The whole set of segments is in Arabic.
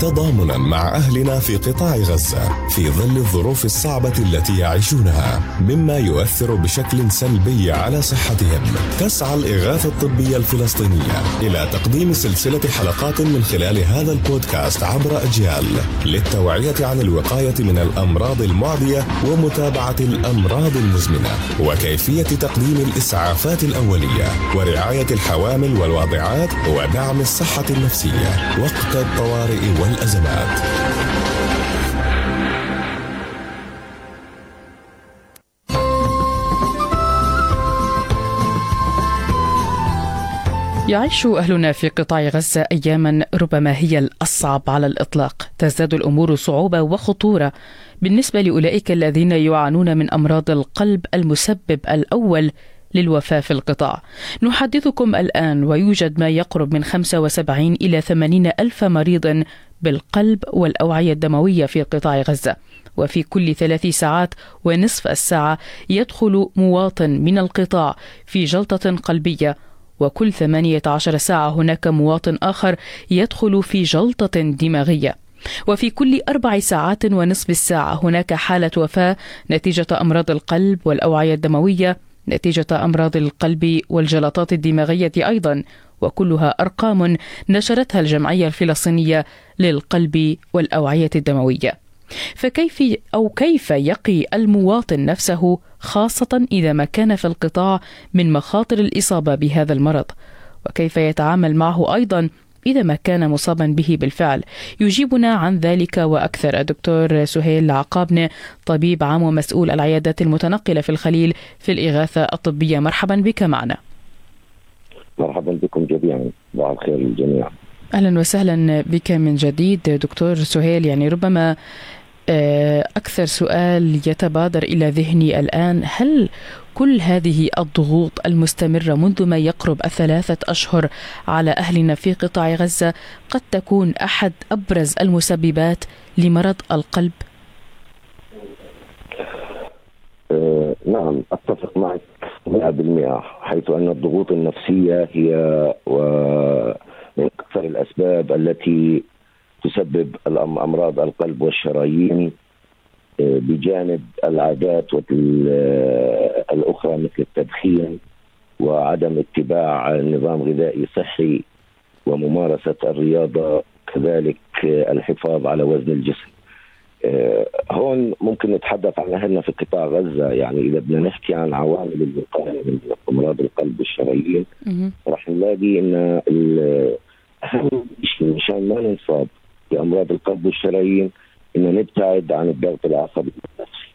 تضامنا مع أهلنا في قطاع غزة في ظل الظروف الصعبة التي يعيشونها مما يؤثر بشكل سلبي على صحتهم. تسعى الإغاثة الطبية الفلسطينية إلى تقديم سلسلة حلقات من خلال هذا البودكاست عبر أجيال للتوعية عن الوقاية من الأمراض المعدية ومتابعة الأمراض المزمنة وكيفية تقديم الإسعافات الأولية ورعاية الحوامل والواضعات ودعم الصحة النفسية. وقت الطوارئ والأزمات يعيش أهلنا في قطاع غزة أياما ربما هي الأصعب على الإطلاق. تزداد الأمور صعوبة وخطورة. بالنسبة لأولئك الذين يعانون من أمراض القلب المسبب الأول للوفاة في القطاع. نحدثكم الآن ويوجد ما يقرب من 75 إلى 80 ألف مريض بالقلب والأوعية الدموية في قطاع غزة. وفي كل ثلاث ساعات ونصف الساعة يدخل مواطن من القطاع في جلطة قلبية. وكل 18 ساعة هناك مواطن آخر يدخل في جلطة دماغية. وفي كل أربع ساعات ونصف الساعة هناك حالة وفاة نتيجة أمراض القلب والأوعية الدموية نتيجة أمراض القلب والجلطات الدماغية أيضا. وكلها أرقام نشرتها الجمعية الفلسطينية للقلب والأوعية الدموية. فكيف أو كيف يقي المواطن نفسه خاصة إذا ما كان في القطاع من مخاطر الإصابة بهذا المرض؟ وكيف يتعامل معه أيضا إذا ما كان مصابا به بالفعل؟ يجيبنا عن ذلك وأكثر الدكتور سهيل عقابنة طبيب عام ومسؤول العيادات المتنقلة في الخليل في الإغاثة الطبية. مرحبا بك معنا. مرحبا بكم جميعا صباح الخير للجميع. أهلا وسهلا بك من جديد دكتور سهيل. يعني ربما أكثر سؤال يتبادر إلى ذهني الآن هل كل هذه الضغوط المستمرة منذ ما يقرب الثلاثة أشهر على أهلنا في قطاع غزة قد تكون أحد أبرز المسببات لمرض القلب؟ أه نعم أتفق معك. 100% حيث أن الضغوط النفسية هي ومن أكثر الأسباب التي تسبب أمراض القلب والشرايين بجانب العادات الأخرى مثل التدخين وعدم اتباع نظام غذائي صحي وممارسة الرياضة كذلك الحفاظ على وزن الجسم. هون ممكن نتحدث عن أهلنا في قطاع غزة يعني إذا بدنا نحكي عن عوامل الوقاية من أمراض القلب والشرايين راح نلاقي إن أهم شيء مشان ما ننصاب بأمراض القلب والشرايين ان نبتعد عن الضغط العصبي النفسي.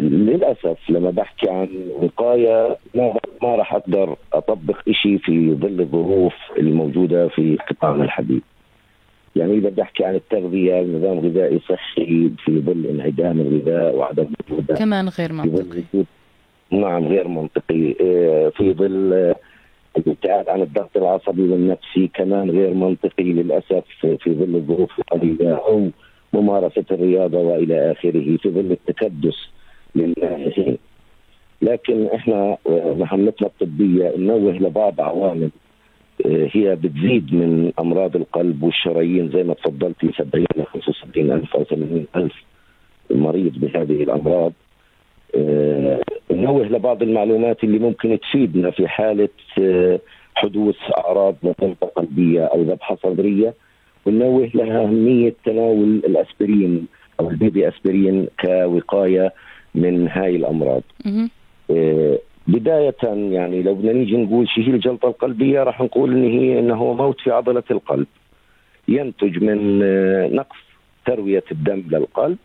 للأسف لما بحكي عن وقاية ما ما راح أقدر أطبق شيء في ظل الظروف الموجودة في قطاعنا الحديث. يعني إذا بدي أحكي عن التغذية نظام غذائي صحي في ظل انعدام الغذاء وعدم وجوده كمان غير منطقي. نعم غير منطقي. في ظل الابتعاد عن الضغط العصبي والنفسي كمان غير منطقي للأسف. في ظل الظروف القليله أو ممارسة الرياضة وإلى آخره. في ظل التكدس للناجحين. لكن إحنا مهمتنا الطبية ننوه لبعض عوامل. هي بتزيد من أمراض القلب والشرايين زي ما تفضلتي 70 ل 75 ألف أو 80 ألف مريض بهذه الأمراض. ننوه لبعض المعلومات اللي ممكن تفيدنا في حالة حدوث أعراض جلطة قلبية أو ذبحة صدرية وننوه لها أهمية تناول الأسبرين أو البيبي أسبرين كوقاية من هاي الأمراض. بداية يعني لو بدنا نيجي نقول شو هي الجلطة القلبية راح نقول إن هي إنه موت في عضلة القلب. ينتج من نقص تروية الدم للقلب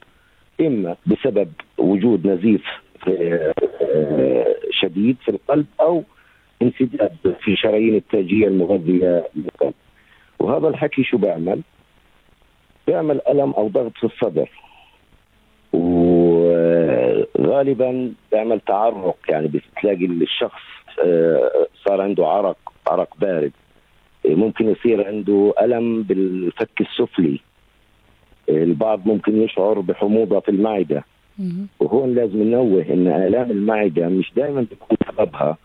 إما بسبب وجود نزيف شديد في القلب أو انسداد في شرايين التاجية المغذية للقلب. وهذا الحكي شو بيعمل؟ بيعمل ألم أو ضغط في الصدر. وغالبا بيعمل تعرق يعني بتلاقي الشخص صار عنده عرق عرق بارد. ممكن يصير عنده ألم بالفك السفلي. البعض ممكن يشعر بحموضة في المعدة. وهون لازم ننوه إن آلام المعدة مش دائما بتكون سببها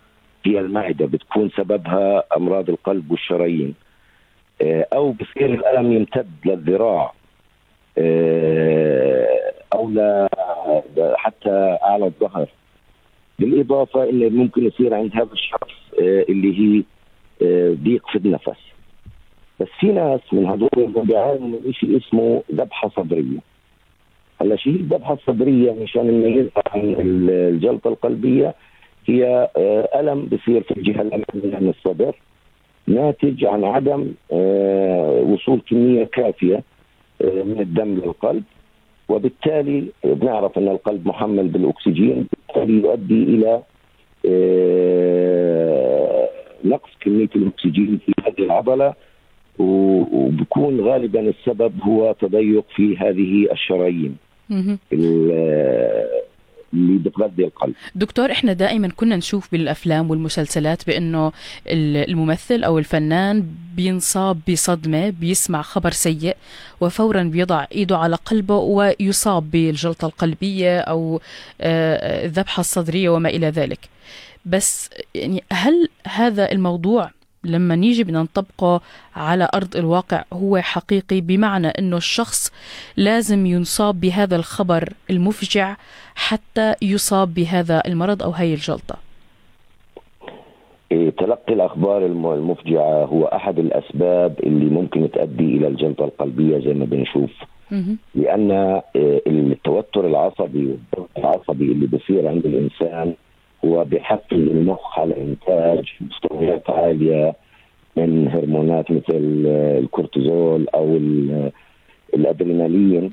هي المعدة بتكون سببها أمراض القلب والشرايين. آه، أو بصير الألم يمتد للذراع. آه، حتى اعلى الظهر. بالإضافة اللي ممكن يصير عند هذا الشخص آه، اللي هي ضيق في النفس. بس في ناس من هذول بيعانوا من شيء اسمه ذبحة صدرية. هلا شيء الذبحة الصدرية؟ مشان نميزها عن الجلطة القلبية هي ألم بصير في الجهة الأمامية من الصدر ناتج عن عدم آه، وصول كمية كافية آه، من الدم للقلب. وبالتالي بنعرف أن القلب محمل بالأكسجين بالتالي يؤدي إلى آه، نقص كمية الأكسجين في هذه العضلة وبكون غالبا السبب هو تضيق في هذه الشرايين. اللي بتغذي القلب. دكتور إحنا دائما كنا نشوف بالأفلام والمسلسلات بأنه الممثل أو الفنان بينصاب بصدمة بيسمع خبر سيء وفورا بيضع إيده على قلبه ويصاب بالجلطة القلبية أو آه، الذبحة الصدرية وما إلى ذلك. بس يعني هل هذا الموضوع لما نيجي بدنا نطبقه على أرض الواقع هو حقيقي بمعنى أنه الشخص لازم ينصاب بهذا الخبر المفجع حتى يصاب بهذا المرض أو هي الجلطة. إيه، تلقي الأخبار المفجعة هو أحد الأسباب اللي ممكن تؤدي إلى الجلطة القلبية زي ما بنشوف. لأن إيه، التوتر العصبي والضغط العصبي اللي بصير عند الإنسان بيحفز المخ على إنتاج مستويات عالية من هرمونات مثل الكورتيزول أو الأدرينالين.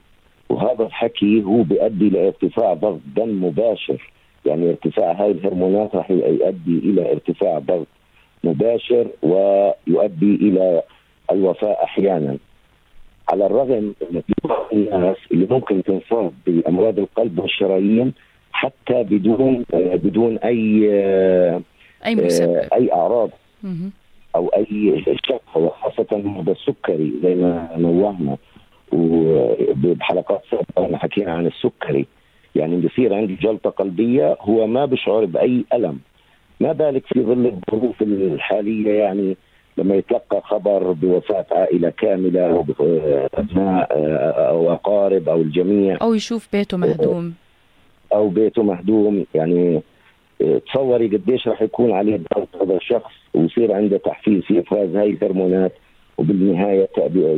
وهذا الحكي هو بيؤدي لارتفاع ضغط دم مباشر. يعني ارتفاع هاي الهرمونات راح يؤدي إلى ارتفاع ضغط مباشر ويؤدي إلى الوفاة أحيانا. على الرغم ان في بعض الناس اللي ممكن تنصاب بأمراض القلب والشرايين حتى بدون بدون أي أي مسبب. أي أعراض. أو أي شك وخاصة هذا السكري زي ما نوهنا. وبحلقات سابقة حكينا عن السكري. يعني بصير عندي جلطة قلبية هو ما بشعر بأي ألم. ما بالك في ظل الظروف الحالية؟ يعني لما يتلقى خبر بوفاة عائلة كاملة أو أبناء أو أقارب أو الجميع. أو يشوف بيته مهدوم. أو بيته مهدوم. يعني آه، تصوري قديش راح يكون عليه ضغط هذا الشخص ويصير عنده تحفيز في افراز هاي الهرمونات وبالنهاية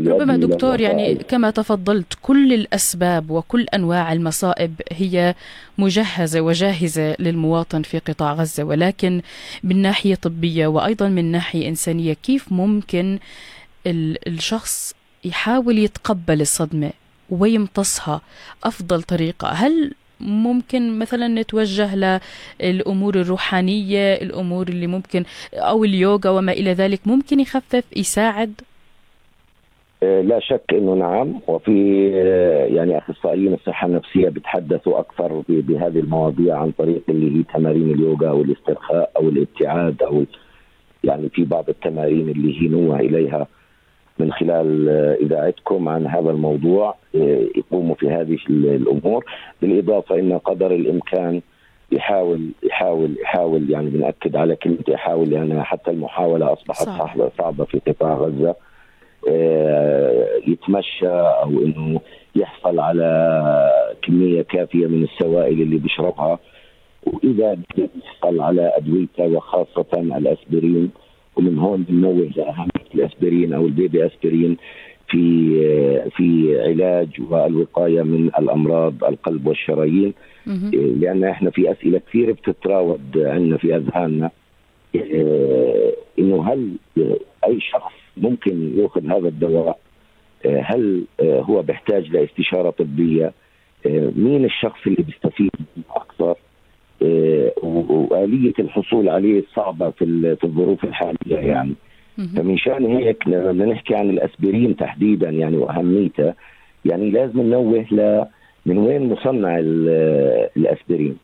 ربما دكتور يعني كما تفضلت كل الأسباب وكل أنواع المصائب هي مجهزة وجاهزة للمواطن في قطاع غزة. ولكن من ناحية طبية وأيضا من ناحية إنسانية كيف ممكن الشخص يحاول يتقبل الصدمة ويمتصها؟ أفضل طريقة هل ممكن مثلا نتوجه للأمور الروحانية الأمور اللي ممكن أو اليوغا وما إلى ذلك ممكن يخفف يساعد؟ آه، لا شك إنه نعم. وفي آه، يعني أخصائيين الصحة النفسية بيتحدثوا أكثر بهذه المواضيع عن طريق اللي هي تمارين اليوغا أو الاسترخاء أو الابتعاد أو يعني في بعض التمارين اللي هي نوع إليها. من خلال إذاعتكم عن هذا الموضوع آه، يقوموا في هذه الأمور. بالإضافة إن قدر الإمكان يحاول يحاول يحاول يعني بنأكد على كلمه يحاول لانها حتى المحاولة أصبحت صعبه صعبة في قطاع غزة آه، يتمشى أو إنه يحصل على كمية كافية من السوائل اللي بيشربها. وإذا يحصل على أدويته وخاصة الاسبرين ومن هون بنوه لاهميه الأسبرين أو البيبي أسبرين في في علاج والوقاية من الأمراض القلب والشرايين. لأن إحنا في أسئلة كثيرة بتتراود عندنا في أذهاننا. آه، إنه هل أي شخص ممكن يأخذ هذا الدواء؟ آه، هل هو بيحتاج لإستشارة طبية؟ مين الشخص اللي بيستفيد أكثر؟ وآلية الحصول عليه صعبة في في الظروف الحالية يعني. فمن شأن هيك لما نحكي عن الأسبرين تحديدا يعني واهميته يعني لازم ننوه ل من وين مصنع الأسبرين.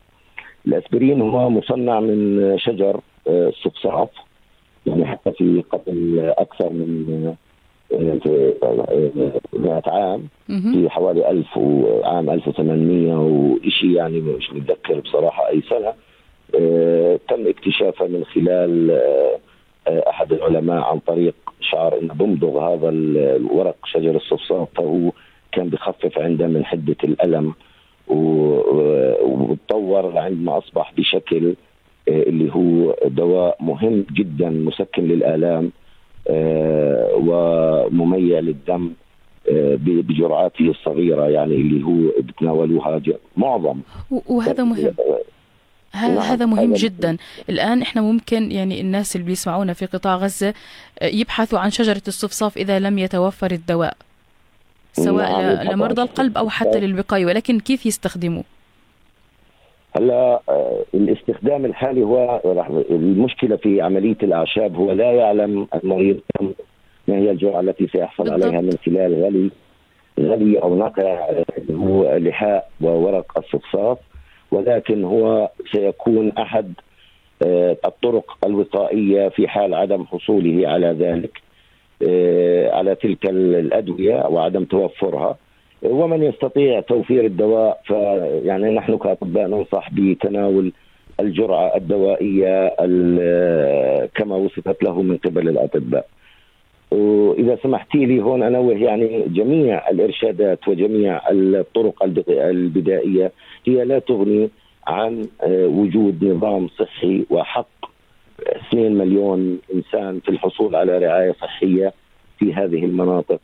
الأسبرين هو مصنع من شجر آه، الصفصاف يعني حتى في قبل أكثر من 100 آه، عام في حوالي 1000 وعام 1800 وشيء يعني مش متذكر بصراحة أي سنة. آه، تم اكتشافها من خلال أحد العلماء عن طريق شعر إنه بمضغ هذا الورق شجر الصفصاف فهو كان بخفف عنده من حدة الألم وتطور لعندما أصبح بشكل اللي هو دواء مهم جدا مسكن للآلام. ومميع للدم بجرعاته الصغيرة يعني اللي هو بتناولوها معظم وهذا مهم نعم. هذا مهم جدا الآن إحنا ممكن يعني الناس اللي بيسمعونا في قطاع غزة يبحثوا عن شجرة الصفصاف إذا لم يتوفر الدواء سواء نعم. لمرضى القلب أو حتى للوقاية ولكن كيف يستخدموه هلا آه، الاستخدام الحالي هو المشكلة في عملية الأعشاب هو لا يعلم المريض ما هي الجرعه التي سيحصل بالضبط. عليها من خلال غلي غلي أو نقع هو لحاء وورق الصفصاف ولكن هو سيكون أحد آه، الطرق الوقائية في حال عدم حصوله على ذلك آه، على تلك الأدوية وعدم توفرها ومن يستطيع توفير الدواء فيعني نحن كأطباء ننصح بتناول الجرعة الدوائية كما وصفت له من قبل الأطباء. وإذا سمحتي لي هون أنوه يعني جميع الإرشادات وجميع الطرق البدائية هي لا تغني عن آه، وجود نظام صحي وحق 2 مليون إنسان في الحصول على رعاية صحية في هذه المناطق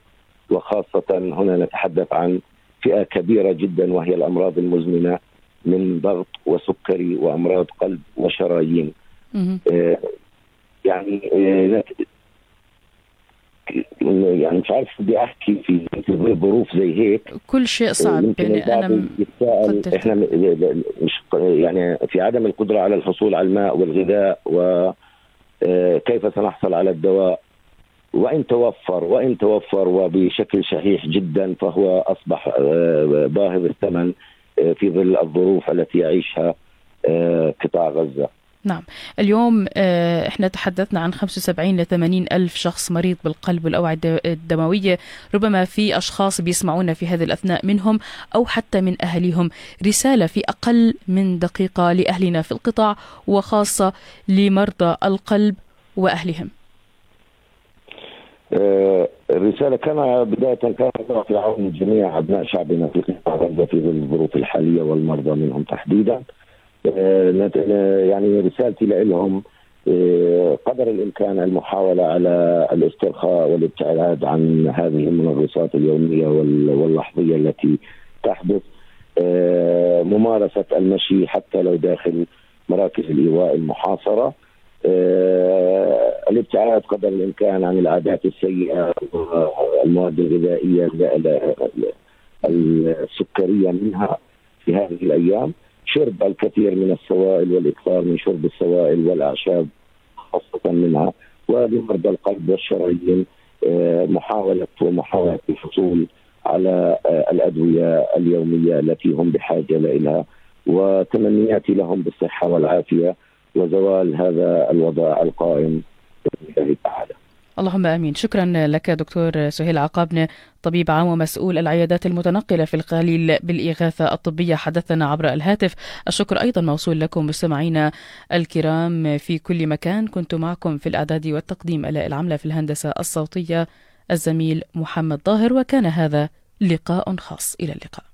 وخاصة هنا نتحدث عن فئة كبيرة جدا وهي الأمراض المزمنة من ضغط وسكري وأمراض قلب وشرايين. آه، يعني آه، يعني مش عارف بدي أحكي في في ظروف زي هيك. كل شيء صعب. يعني أنا يتساءل. إحنا مش يعني في عدم القدرة على الحصول على الماء والغذاء وكيف آه، سنحصل على الدواء. وإن توفر وإن توفر وبشكل شحيح جدا فهو أصبح آه، باهظ الثمن آه، في ظل الظروف التي يعيشها قطاع غزة. نعم. اليوم آه، إحنا تحدثنا عن 75 ل 80 ألف شخص مريض بالقلب والأوعية الدموية. ربما في أشخاص بيسمعونا في هذه الأثناء منهم أو حتى من أهليهم رسالة في أقل من دقيقة لأهلنا في القطاع وخاصة لمرضى القلب وأهلهم. آه، الرسالة كان بداية كان في عون جميع أبناء شعبنا في قطاع غزة في ظل الظروف الحالية والمرضى منهم تحديدا. آه، يعني رسالتي لهم آه، قدر الإمكان المحاولة على الاسترخاء والابتعاد عن هذه المنغصات اليومية واللحظية التي تحدث آه، ممارسة المشي حتى لو داخل مراكز الإيواء المحاصرة. الابتعاد قدر الإمكان عن العادات السيئة والمواد الغذائية السكرية منها في هذه الأيام. شرب الكثير من السوائل والإكثار من شرب السوائل والأعشاب خاصة منها. ولمرضى القلب والشرايين آه، محاولة ومحاولة الحصول على آه، الأدوية اليومية التي هم بحاجة اليها وتمنياتي لهم بالصحة والعافية. وزوال هذا الوضع القائم باذن الله تعالى. اللهم آمين. شكرا لك دكتور سهيل عقابنة طبيب عام ومسؤول العيادات المتنقلة في القليل بالإغاثة الطبية حدثنا عبر الهاتف. الشكر أيضا موصول لكم مستمعينا الكرام في كل مكان. كنت معكم في الأعداد والتقديم ألاء العملة في الهندسة الصوتية الزميل محمد ظاهر وكان هذا لقاء خاص. إلى اللقاء.